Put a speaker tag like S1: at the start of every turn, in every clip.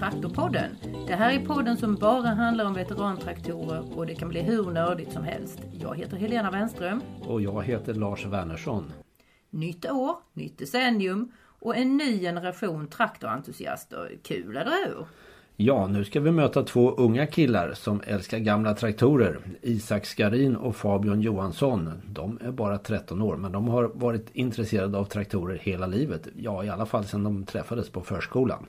S1: Traktorpodden. Det här är podden som bara handlar om veterantraktorer och det kan bli hur nördigt som helst. Jag heter Helena Wenström.
S2: Och jag heter Lars Wernersson.
S1: Nytt år, nytt decennium och en ny generation traktorentusiaster. Kul, eller hur?
S2: Ja, nu ska vi möta två unga killar som älskar gamla traktorer. Isak Skarin och Fabian Johansson. De är bara 13 år men de har varit intresserade av traktorer hela livet. Ja, i alla fall sedan de träffades på förskolan.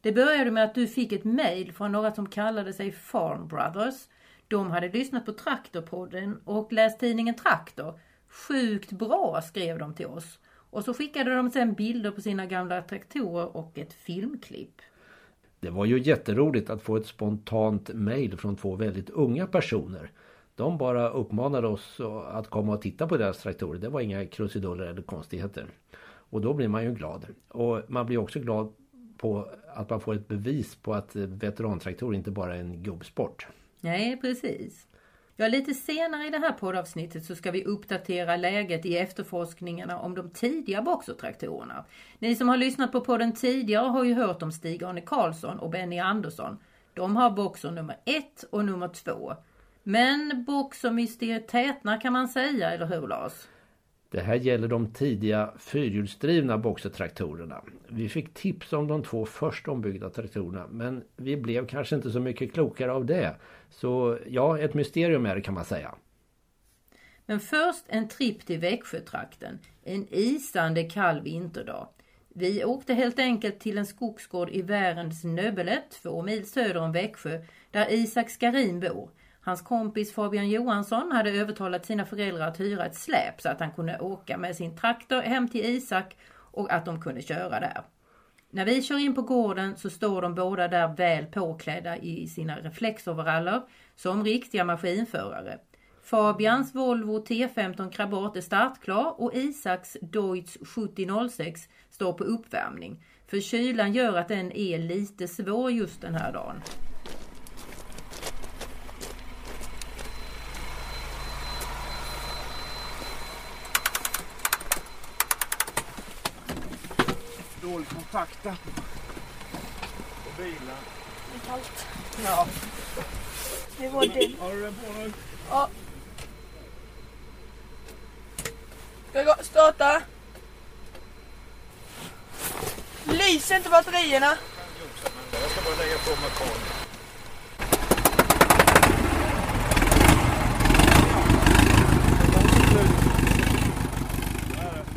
S1: Det började med att du fick ett mejl från några som kallade sig Farm Brothers. De hade lyssnat på Traktorpodden och läst tidningen Traktor. Sjukt bra skrev de till oss. Och så skickade de sen bilder på sina gamla traktorer och ett filmklipp.
S2: Det var ju jätteroligt att få ett spontant mejl från två väldigt unga personer. De bara uppmanade oss att komma och titta på deras traktorer. Det var inga krusiduller eller konstigheter. Och då blir man ju glad. Och man blir också glad på att man får ett bevis på att veterantraktorer inte bara är en gubbsport.
S1: Nej, precis. Ja, lite senare i det här poddavsnittet så ska vi uppdatera läget i efterforskningarna om de tidiga boxertraktorerna. Ni som har lyssnat på podden tidigare har ju hört om Stig-Arne Karlsson och Benny Andersson. De har boxer nummer ett och nummer två. Men boxermysteriet tätnar kan man säga, eller hur Lars?
S2: Det här gäller de tidiga fyrhjulsdrivna boxertraktorerna. Vi fick tips om de två först ombyggda traktorerna men vi blev kanske inte så mycket klokare av det. Så ja, ett mysterium är det kan man säga.
S1: Men först en tripp till Växjötrakten. En isande kall vinterdag. Vi åkte helt enkelt till en skogsgård i Värends Nöbbele, två mil söder om Växjö, där Isak Skarin bor. Hans kompis Fabian Johansson hade övertalat sina föräldrar att hyra ett släp så att han kunde åka med sin traktor hem till Isak och att de kunde köra där. När vi kör in på gården så står de båda där väl påklädda i sina reflexoveraller som riktiga maskinförare. Fabians Volvo T15 Krabat är startklar och Isaks Deutz 7006 står på uppvärmning. För kylan gör att den är lite svår just den här dagen.
S3: Kompakta på bilen.
S4: Det är kallt.
S3: Ja.
S4: Det var det.
S3: Har du den på nu?
S4: Ja. Ska jag starta? Lyser inte batterierna?
S3: Jag ska bara lägga på mig kvar.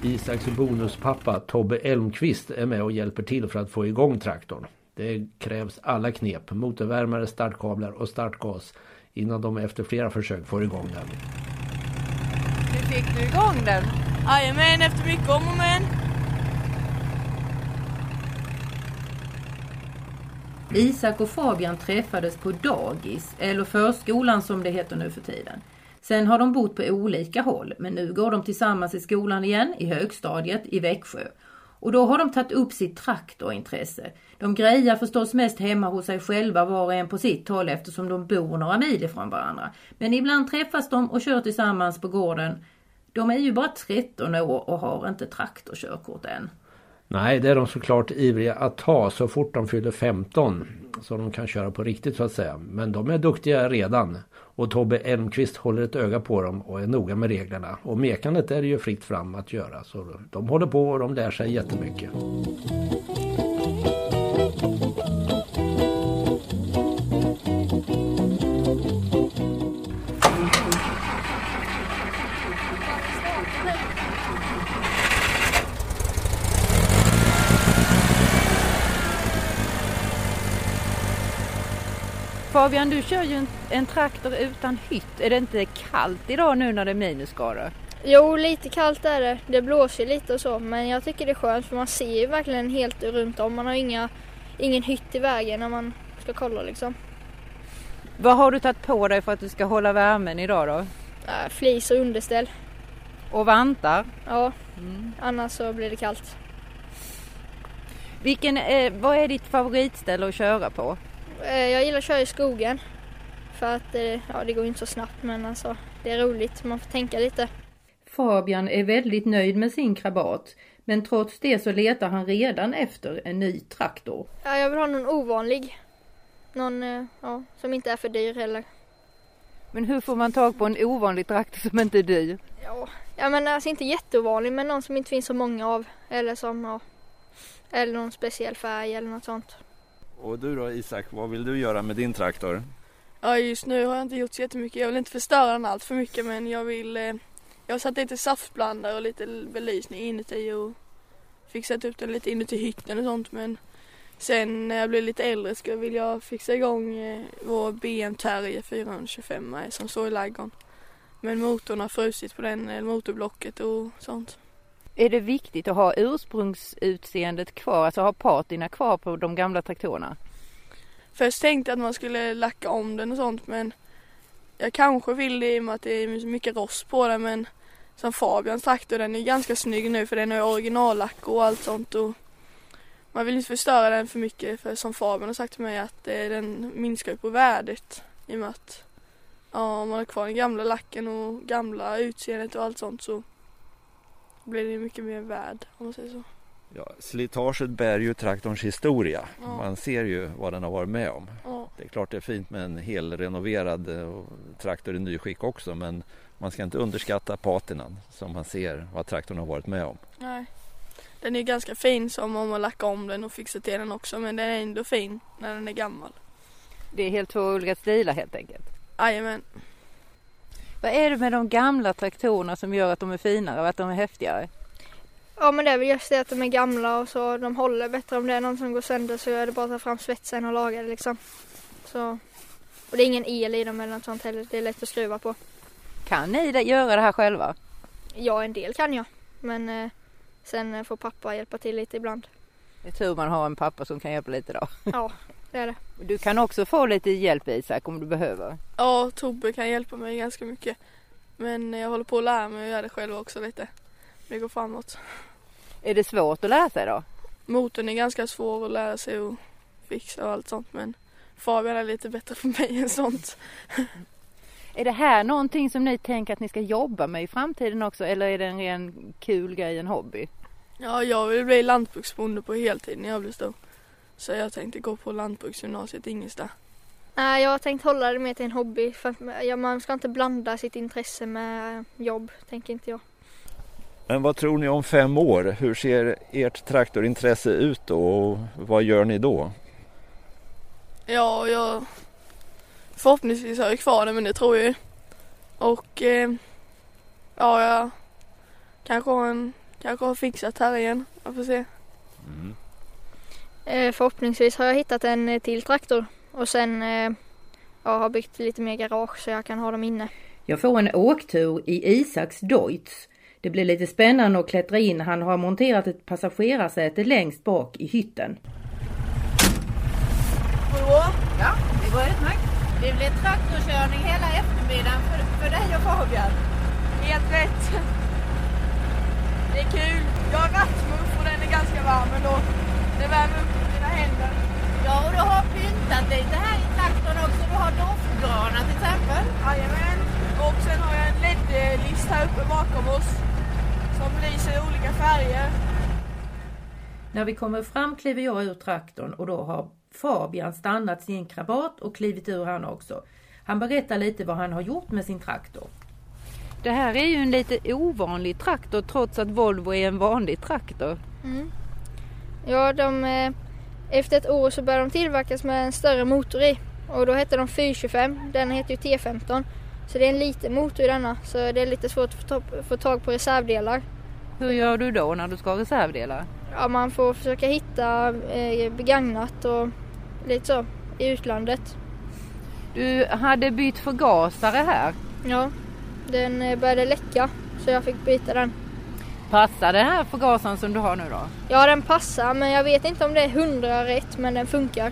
S2: Isaks bonuspappa Tobbe Elmqvist är med och hjälper till för att få igång traktorn. Det krävs alla knep, motorvärmare, startkablar och startgas innan de efter flera försök får igång den.
S4: Nu fick du igång den. Jajamän, efter mycket om och men.
S1: Isak och Fabian träffades på dagis, eller förskolan som det heter nu för tiden. Sen har de bott på olika håll, men nu går de tillsammans i skolan igen, i högstadiet i Växjö. Och då har de tagit upp sitt traktorintresse. De grejar förstås mest hemma hos sig själva var och en på sitt håll eftersom de bor några mil ifrån varandra. Men ibland träffas de och kör tillsammans på gården. De är ju bara 13 år och har inte traktorkörkort än.
S2: Nej, det är de såklart ivriga att ta så fort de fyller 15. Så de kan köra på riktigt så att säga. Men de är duktiga redan. Och Tobbe Elmqvist håller ett öga på dem och är noga med reglerna. Och mekandet är det ju fritt fram att göra. Så de håller på och de lär sig jättemycket.
S1: Fabian, du kör ju en, en traktor utan hytt. Är det inte kallt idag nu när det är minusgrader?
S5: Jo, lite kallt är det. Det blåser lite och så, men jag tycker det är skönt för man ser ju verkligen helt runt om. Man har inga, ingen hytt i vägen när man ska kolla liksom.
S1: Vad har du tagit på dig för att du ska hålla värmen idag då?
S5: Äh, flis och underställ.
S6: Och vantar.
S5: Ja,
S6: Mm.
S5: annars så blir det kallt.
S6: Vilken, eh, vad är ditt favoritställe att köra på?
S5: Eh, Jag gillar att köra i skogen. För att eh, ja, det går inte så snabbt men alltså det är roligt. Man får tänka lite.
S1: Fabian är väldigt nöjd med sin krabat. Men trots det så letar han redan efter en ny traktor.
S5: Ja, jag vill ha någon ovanlig. Någon eh, ja, som inte är för dyr heller.
S6: Men hur får man tag på en ovanlig traktor som inte är dyr?
S5: Ja, ja men alltså inte jätteovanlig men någon som inte finns så många av. Eller som, ja. Eller någon speciell färg eller något sånt.
S3: Och du då Isak, vad vill du göra med din traktor?
S4: Ja just nu har jag inte gjort så jättemycket. Jag vill inte förstöra den allt för mycket men jag vill eh, Jag har satt lite saftblandare och lite belysning inuti och fixat upp den lite inuti hytten och sånt men Sen när jag blir lite äldre ska vill jag fixa igång eh, vår BM Terrier 425 som står i ladugården. Men motorn har frusit på den, eh, motorblocket och sånt.
S6: Är det viktigt att ha ursprungsutseendet kvar, alltså ha patina kvar på de gamla traktorerna?
S4: Först tänkte jag att man skulle lacka om den och sånt men jag kanske vill det i och med att det är mycket rost på den men som Fabians traktor den är ganska snygg nu för den har originallack och allt sånt och man vill inte förstöra den för mycket för som Fabian har sagt till mig att den minskar på värdet i och med att ja, om man har kvar den gamla lacken och gamla utseendet och allt sånt så blir det mycket mer värd om man säger så.
S3: Ja, slitaget bär ju traktorns historia.
S4: Ja.
S3: Man ser ju vad den har varit med om.
S4: Ja.
S3: Det är klart det är fint med en helrenoverad eh, traktor i nyskick också men man ska inte underskatta patinan som man ser vad traktorn har varit med om.
S4: Nej. Den är ganska fin som om man lackar om den och fixar till den också men den är ändå fin när den är gammal.
S6: Det är helt två olika stilar helt enkelt.
S4: Jajamän.
S6: Vad är det med de gamla traktorerna som gör att de är finare och att de är häftigare?
S5: Ja men det är väl just det att de är gamla och så de håller bättre. Om det är någon som går sönder så är det bara att ta fram svetsen och laga det liksom. Så. Och det är ingen el i dem eller något sånt heller. Det är lätt att skruva på.
S6: Kan ni göra det här själva?
S5: Ja en del kan jag. Men eh, sen får pappa hjälpa till lite ibland.
S6: Det är tur man har en pappa som kan hjälpa lite då.
S5: Ja det är det.
S6: Du kan också få lite hjälp Isak om du behöver.
S4: Ja, Tobbe kan hjälpa mig ganska mycket. Men jag håller på att lära mig att göra det själv också lite. Det går framåt.
S6: Är det svårt att lära sig då?
S4: Motorn är ganska svår att lära sig att fixa och allt sånt men Fabian är lite bättre för mig än sånt.
S6: Är det här någonting som ni tänker att ni ska jobba med i framtiden också eller är det en ren kul grej, en hobby?
S4: Ja, jag vill bli lantbruksbonde på heltid när jag blir stor. Så jag tänkte gå på lantbruksgymnasiet i Ingelstad.
S5: Nej jag har tänkt hålla det mer till en hobby. För man ska inte blanda sitt intresse med jobb tänker inte jag.
S3: Men vad tror ni om fem år? Hur ser ert traktorintresse ut då och vad gör ni då?
S4: Ja, jag förhoppningsvis har jag kvar det men det tror jag ju. Och eh, ja, jag kanske har, en, kanske har fixat här igen. Jag får se.
S5: Eh, förhoppningsvis har jag hittat en eh, till traktor. Och sen eh, ja, har byggt lite mer garage så jag kan ha dem inne.
S1: Jag får en åktur i Isaks Deutz. Det blir lite spännande att klättra in. Han har monterat ett passagerarsäte längst bak i hytten.
S6: Ja, det går utmärkt. Det blir traktorkörning hela eftermiddagen för, för dig och Fabian.
S4: Helt rätt. Det är kul. Jag har rattmuff och den är ganska varm ändå. Det värmer upp mina händer.
S6: Ja, och du har pyntat lite här i traktorn också. Du har doftgranar till exempel.
S4: Jajamän. Och sen har jag en LED-list här uppe bakom oss. Som lyser i olika färger.
S1: När vi kommer fram kliver jag ur traktorn och då har Fabian stannat sin krabat och klivit ur han också. Han berättar lite vad han har gjort med sin traktor.
S6: Det här är ju en lite ovanlig traktor trots att Volvo är en vanlig traktor.
S5: Mm. Ja, de, eh, efter ett år så började de tillverkas med en större motor i. Och då hette de 425. Den heter ju T15. Så det är en liten motor i denna. Så det är lite svårt att få tag, på reservdelar.
S6: Hur gör du då när du ska ha reservdelar?
S5: Ja, man får försöka hitta eh, begagnat och lite så i utlandet.
S6: Du hade bytt förgasare här.
S5: Ja, den eh, började läcka så jag fick byta den.
S6: Passar den här förgasaren som du har nu då?
S5: Ja, den passar men jag vet inte om det är hundra rätt men den funkar.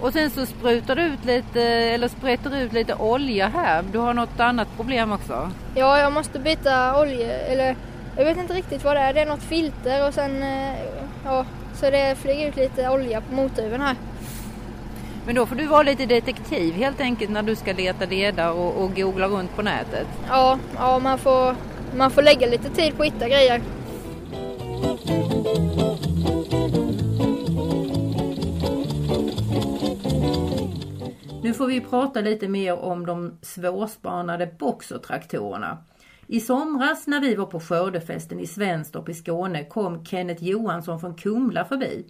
S6: Och sen så sprutar du ut lite, eller sprätter ut lite olja här. Du har något annat problem också?
S5: Ja, jag måste byta olja, eller jag vet inte riktigt vad det är. Det är något filter och sen, eh, ja, så det flyger ut lite olja på motorhuven här.
S6: Men då får du vara lite detektiv helt enkelt när du ska leta ledare och, och googla runt på nätet.
S5: Ja, ja man, får, man får lägga lite tid på att hitta grejer.
S1: Nu får vi prata lite mer om de svårspanade boxertraktorerna. I somras när vi var på skördefesten i Svenstorp i Skåne kom Kenneth Johansson från Kumla förbi.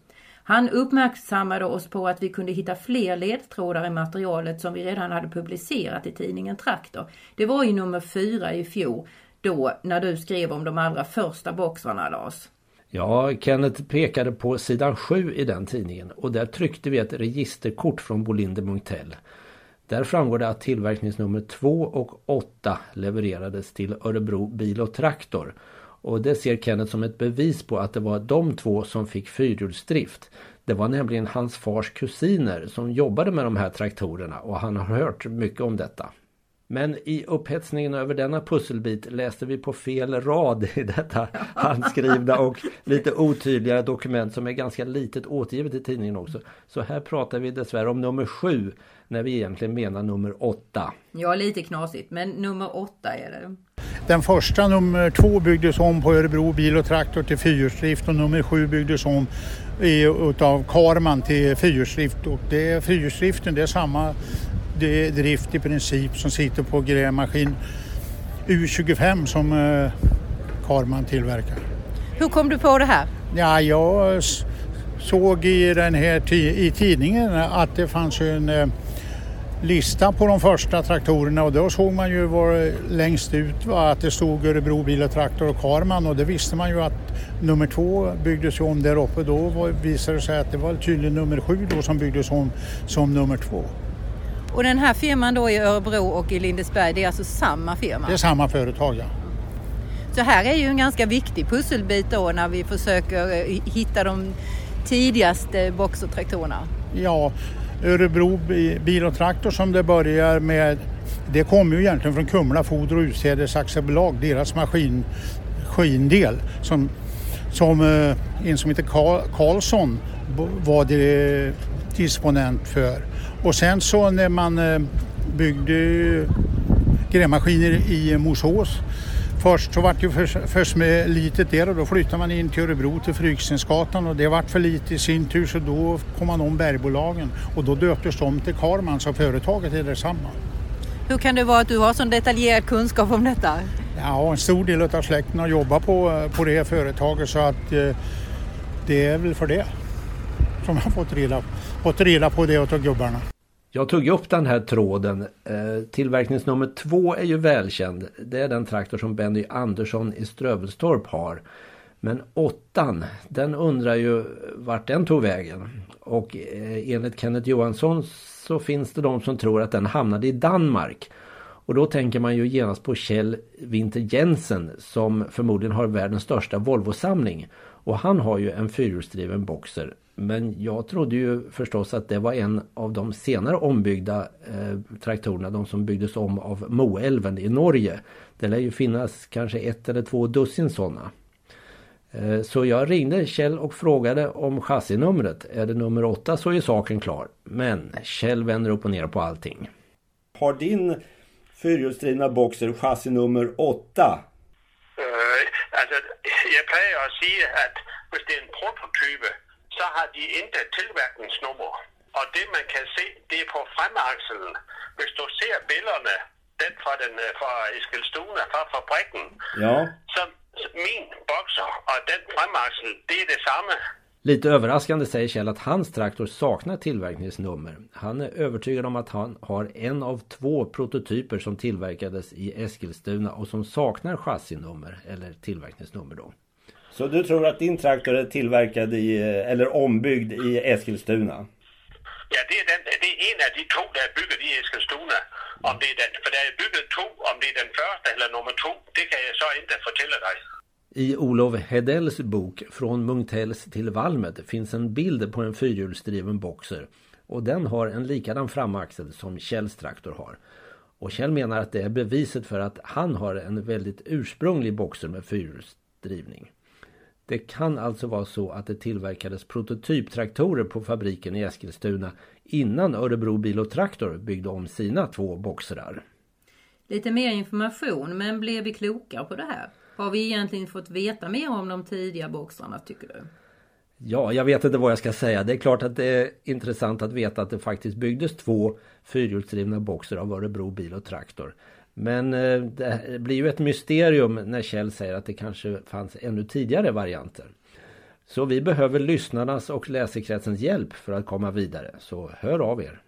S1: Han uppmärksammade oss på att vi kunde hitta fler ledtrådar i materialet som vi redan hade publicerat i tidningen Traktor. Det var i nummer fyra i fjol, då när du skrev om de allra första boxarna Lars.
S2: Ja, Kenneth pekade på sidan 7 i den tidningen och där tryckte vi ett registerkort från Bolinder Munktell. Där framgår det att tillverkningsnummer 2 och 8 levererades till Örebro Bil och Traktor. Och det ser Kenneth som ett bevis på att det var de två som fick fyrhjulsdrift. Det var nämligen hans fars kusiner som jobbade med de här traktorerna och han har hört mycket om detta. Men i upphetsningen över denna pusselbit läste vi på fel rad i detta handskrivna och lite otydliga dokument som är ganska litet återgivet i tidningen också. Så här pratar vi dessvärre om nummer sju när vi egentligen menar nummer åtta.
S1: Ja, lite knasigt, men nummer åtta är det.
S7: Den första, nummer två, byggdes om på Örebro Bil och Traktor till fyrhjulsdrift och nummer sju byggdes om utav Karman till fyrhjulsdrift. Och det, fyrhjulsdriften det är samma är drift i princip som sitter på grävmaskin U25 som eh, Karman tillverkar.
S6: Hur kom du på det här?
S7: Ja, jag såg i, den här i tidningen att det fanns en eh, lista på de första traktorerna och då såg man ju var längst ut va, att det stod Örebro Bil och Traktor och Karman och det visste man ju att nummer två byggdes om där uppe. Då var, visade det sig att det var tydligen nummer sju då som byggdes om som nummer två.
S6: Och den här firman då i Örebro och i Lindesberg, det är alltså samma firma?
S7: Det är samma företag, ja.
S6: Så här är ju en ganska viktig pusselbit då när vi försöker eh, hitta de tidigaste boxertraktorerna.
S7: Ja, Örebro Bil och Traktor som det börjar med, det kommer ju egentligen från Kumla Foder och Utsädesaktiebolag, deras maskin, maskindel som, som eh, en som heter Karlsson var det disponent för. Och sen så när man eh, byggde grävmaskiner i Mosås Först så vart det för, för litet där och då flyttade man in till Örebro till Frykstensgatan och det vart för lite i sin tur så då kom man om bergbolagen och då döptes de till Karman så företaget är detsamma.
S6: Hur kan det vara att du har sån detaljerad kunskap om detta?
S7: Ja, en stor del av släkten har jobbat på, på det här företaget så att eh, det är väl för det som jag har fått reda, fått reda på det av gubbarna.
S2: Jag tog upp den här tråden. Eh, tillverkningsnummer två är ju välkänd. Det är den traktor som Benny Andersson i Strövelstorp har. Men åttan, den undrar ju vart den tog vägen. Och eh, enligt Kenneth Johansson så finns det de som tror att den hamnade i Danmark. Och då tänker man ju genast på Kjell Winter Jensen som förmodligen har världens största Volvo-samling. Och han har ju en fyrhjulsdriven Boxer men jag trodde ju förstås att det var en av de senare ombyggda eh, traktorerna, de som byggdes om av Moälven i Norge. Det lär ju finnas kanske ett eller två dussin sådana. Eh, så jag ringde Kjell och frågade om chassinumret. Är det nummer åtta så är saken klar. Men Kjell vänder upp och ner på allting.
S8: Har din fyrhjulsdrivna Boxer chassinummer åtta?
S9: Uh, alltså, jag att säga att om det är en prototyp så har de inte tillverkningsnummer. Och det man kan se, det är på framaxeln. Hvis du ser bilderna, den från, den, øh, från Eskilstuna, från fabriken,
S8: ja.
S9: så min boxer och den framaxel, det är detsamma.
S2: Lite överraskande säger Kjell att hans traktor saknar tillverkningsnummer. Han är övertygad om att han har en av två prototyper som tillverkades i Eskilstuna och som saknar chassinummer eller tillverkningsnummer då.
S8: Så du tror att din traktor är tillverkad i, eller ombyggd i Eskilstuna?
S9: Ja, det är, den, det är en av de två där är byggd i Eskilstuna. Om det är den, för det är byggt två, om det är den första eller nummer två, det kan jag så inte fortälla dig.
S2: I Olof Hedells bok Från Munktells till Valmet finns en bild på en fyrhjulsdriven boxer. Och den har en likadan framaxel som Kjells traktor har. Och Kjell menar att det är beviset för att han har en väldigt ursprunglig boxer med fyrhjulsdrivning. Det kan alltså vara så att det tillverkades prototyptraktorer på fabriken i Eskilstuna innan Örebro Bil och Traktor byggde om sina två boxrar.
S1: Lite mer information, men blev vi klokare på det här? Har vi egentligen fått veta mer om de tidiga boxarna tycker du?
S2: Ja, jag vet inte vad jag ska säga. Det är klart att det är intressant att veta att det faktiskt byggdes två fyrhjulsdrivna boxar av Örebro Bil och Traktor. Men eh, det blir ju ett mysterium när Kjell säger att det kanske fanns ännu tidigare varianter. Så vi behöver lyssnarnas och läsekretsens hjälp för att komma vidare. Så hör av er!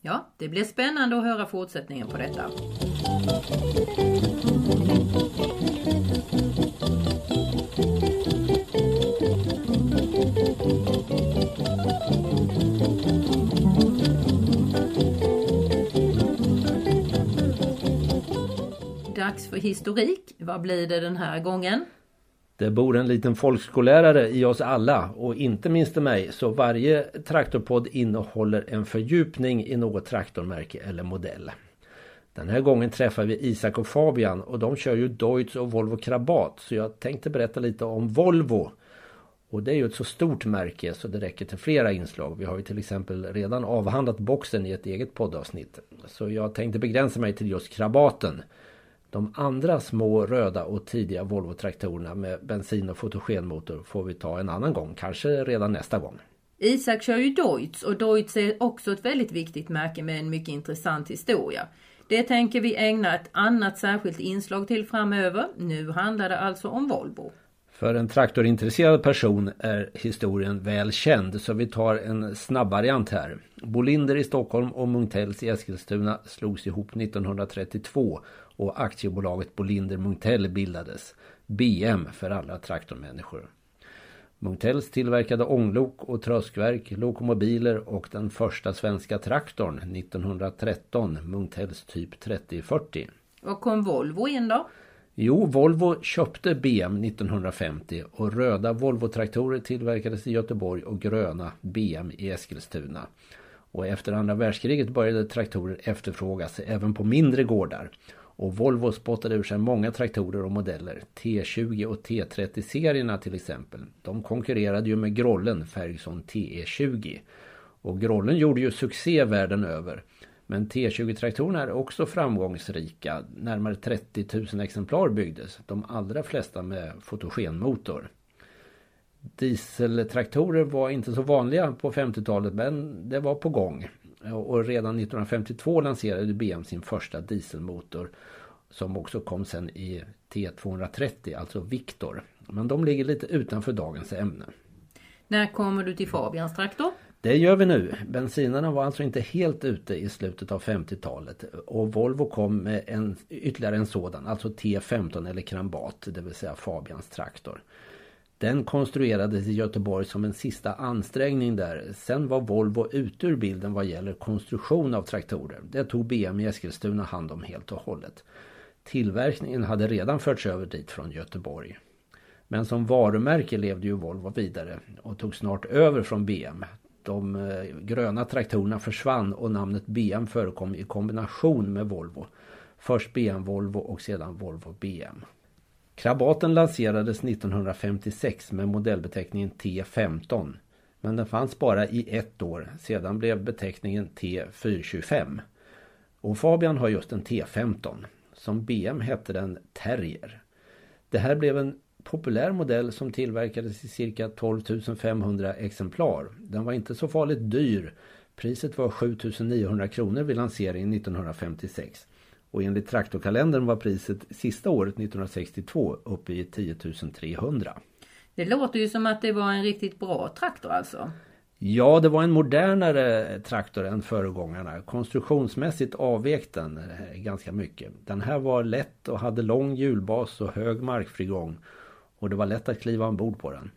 S1: Ja, det blir spännande att höra fortsättningen på detta. För historik. Vad blir det den här gången?
S2: Det bor en liten folkskollärare i oss alla och inte minst i mig så varje traktorpodd innehåller en fördjupning i något traktormärke eller modell. Den här gången träffar vi Isak och Fabian och de kör ju Deutz och Volvo Krabat så jag tänkte berätta lite om Volvo. Och det är ju ett så stort märke så det räcker till flera inslag. Vi har ju till exempel redan avhandlat boxen i ett eget poddavsnitt. Så jag tänkte begränsa mig till just Krabaten. De andra små röda och tidiga Volvo-traktorerna med bensin och fotogenmotor får vi ta en annan gång, kanske redan nästa gång.
S1: Isak kör ju Deutz och Deutz är också ett väldigt viktigt märke med en mycket intressant historia. Det tänker vi ägna ett annat särskilt inslag till framöver. Nu handlar det alltså om Volvo.
S2: För en traktorintresserad person är historien väl känd så vi tar en snabb variant här. Bolinder i Stockholm och Munktells i Eskilstuna slogs ihop 1932 och aktiebolaget Bolinder Munktell bildades. BM för alla traktormänniskor. Munktells tillverkade ånglok och tröskverk, lokomobiler och den första svenska traktorn 1913, Munktells typ 3040.
S1: Och kom Volvo in då?
S2: Jo, Volvo köpte BM 1950 och röda Volvo-traktorer tillverkades i Göteborg och gröna BM i Eskilstuna. Och efter andra världskriget började traktorer efterfrågas även på mindre gårdar. Och Volvo spottade ur sig många traktorer och modeller. T20 och T30-serierna till exempel. De konkurrerade ju med Grollen Ferguson TE20. Och Grollen gjorde ju succé världen över. Men T20-traktorerna är också framgångsrika. Närmare 30 000 exemplar byggdes. De allra flesta med fotogenmotor. Dieseltraktorer var inte så vanliga på 50-talet men det var på gång. Och redan 1952 lanserade BM sin första dieselmotor. Som också kom sen i T230, alltså Victor. Men de ligger lite utanför dagens ämne.
S1: När kommer du till Fabians traktor?
S2: Det gör vi nu. Bensinarna var alltså inte helt ute i slutet av 50-talet. Och Volvo kom med en, ytterligare en sådan, alltså T15 eller Krambat, det vill säga Fabians traktor. Den konstruerades i Göteborg som en sista ansträngning där. Sen var Volvo ute ur bilden vad gäller konstruktion av traktorer. Det tog BM i Eskilstuna hand om helt och hållet. Tillverkningen hade redan förts över dit från Göteborg. Men som varumärke levde ju Volvo vidare och tog snart över från BM. De eh, gröna traktorerna försvann och namnet BM förekom i kombination med Volvo. Först BM Volvo och sedan Volvo BM. Krabaten lanserades 1956 med modellbeteckningen T15. Men den fanns bara i ett år. Sedan blev beteckningen T425. Och Fabian har just en T15. Som BM hette den Terrier. Det här blev en populär modell som tillverkades i cirka 12 500 exemplar. Den var inte så farligt dyr. Priset var 7 900 kronor vid lanseringen 1956. Och enligt traktorkalendern var priset sista året 1962 uppe i 10 300.
S1: Det låter ju som att det var en riktigt bra traktor alltså.
S2: Ja, det var en modernare traktor än föregångarna. Konstruktionsmässigt avvek den eh, ganska mycket. Den här var lätt och hade lång hjulbas och hög markfrigång. Och det var lätt att kliva ombord på den.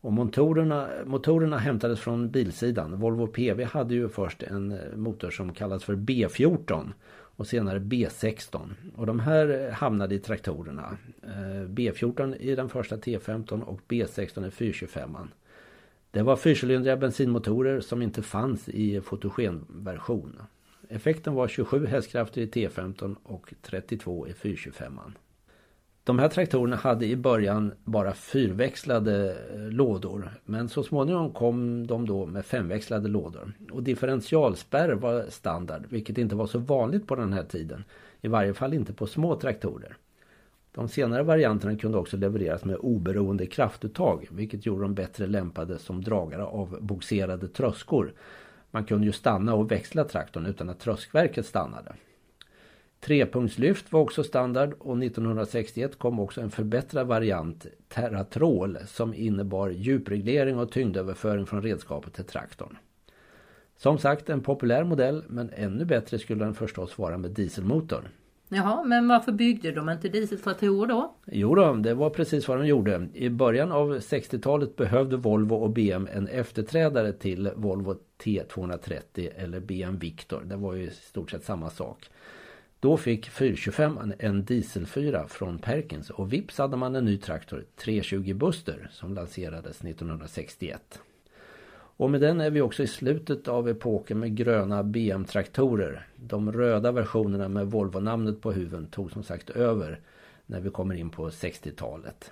S2: Och motorerna, motorerna hämtades från bilsidan. Volvo PV hade ju först en eh, motor som kallas för B14 och senare B16. Och de här hamnade i traktorerna. Eh, B14 i den första T15 och B16 i 425. Det var fyrcylindriga bensinmotorer som inte fanns i fotogenversion. Effekten var 27 hästkrafter i T15 och 32 i 425. De här traktorerna hade i början bara fyrväxlade eh, lådor men så småningom kom de då med femväxlade lådor. Och differentialspärr var standard vilket inte var så vanligt på den här tiden. I varje fall inte på små traktorer. De senare varianterna kunde också levereras med oberoende kraftuttag vilket gjorde dem bättre lämpade som dragare av boxerade tröskor. Man kunde ju stanna och växla traktorn utan att tröskverket stannade. Trepunktslyft var också standard och 1961 kom också en förbättrad variant Terratrol som innebar djupreglering och tyngdöverföring från redskapet till traktorn. Som sagt en populär modell men ännu bättre skulle den förstås vara med dieselmotor.
S1: Jaha, men varför byggde de inte dieseltraktorer då?
S2: Jo då, det var precis vad de gjorde. I början av 60-talet behövde Volvo och BM en efterträdare till Volvo T230 eller BM Victor. Det var ju i stort sett samma sak. Då fick 425 en dieselfyra från Perkins och vips hade man en ny traktor 320 Buster som lanserades 1961. Och med den är vi också i slutet av epoken med gröna BM-traktorer. De röda versionerna med Volvo-namnet på huven tog som sagt över när vi kommer in på 60-talet.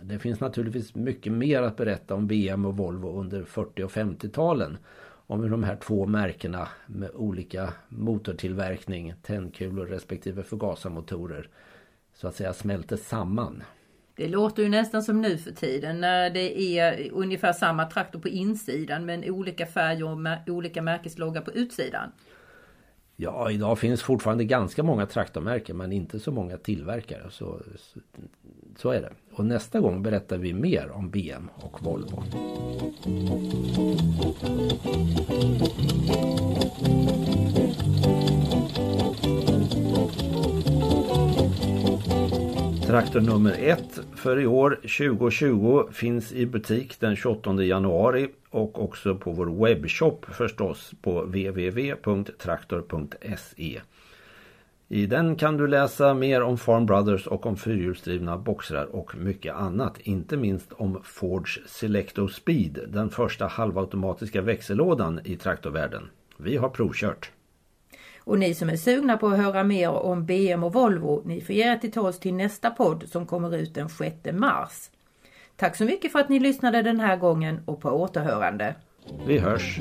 S2: Det finns naturligtvis mycket mer att berätta om BM och Volvo under 40 och 50-talen. Om hur de här två märkena med olika motortillverkning, tändkulor respektive förgasarmotorer så att säga smälter samman.
S1: Det låter ju nästan som nu för tiden när det är ungefär samma traktor på insidan men olika färger och olika märkesloggar på utsidan.
S2: Ja, idag finns fortfarande ganska många traktormärken men inte så många tillverkare. Så, så, så, är det. Och nästa gång berättar vi mer om BM och Volvo. Traktor nummer ett för i år 2020 finns i butik den 28 januari och också på vår webbshop förstås på www.traktor.se. I den kan du läsa mer om Farm Brothers och om fyrhjulsdrivna boxrar och mycket annat. Inte minst om Fords Selecto Speed, den första halvautomatiska växellådan i traktorvärlden. Vi har provkört.
S1: Och ni som är sugna på att höra mer om BM och Volvo, ni får ge er till tals till nästa podd som kommer ut den 6 mars. Tack så mycket för att ni lyssnade den här gången och på återhörande.
S2: Vi hörs!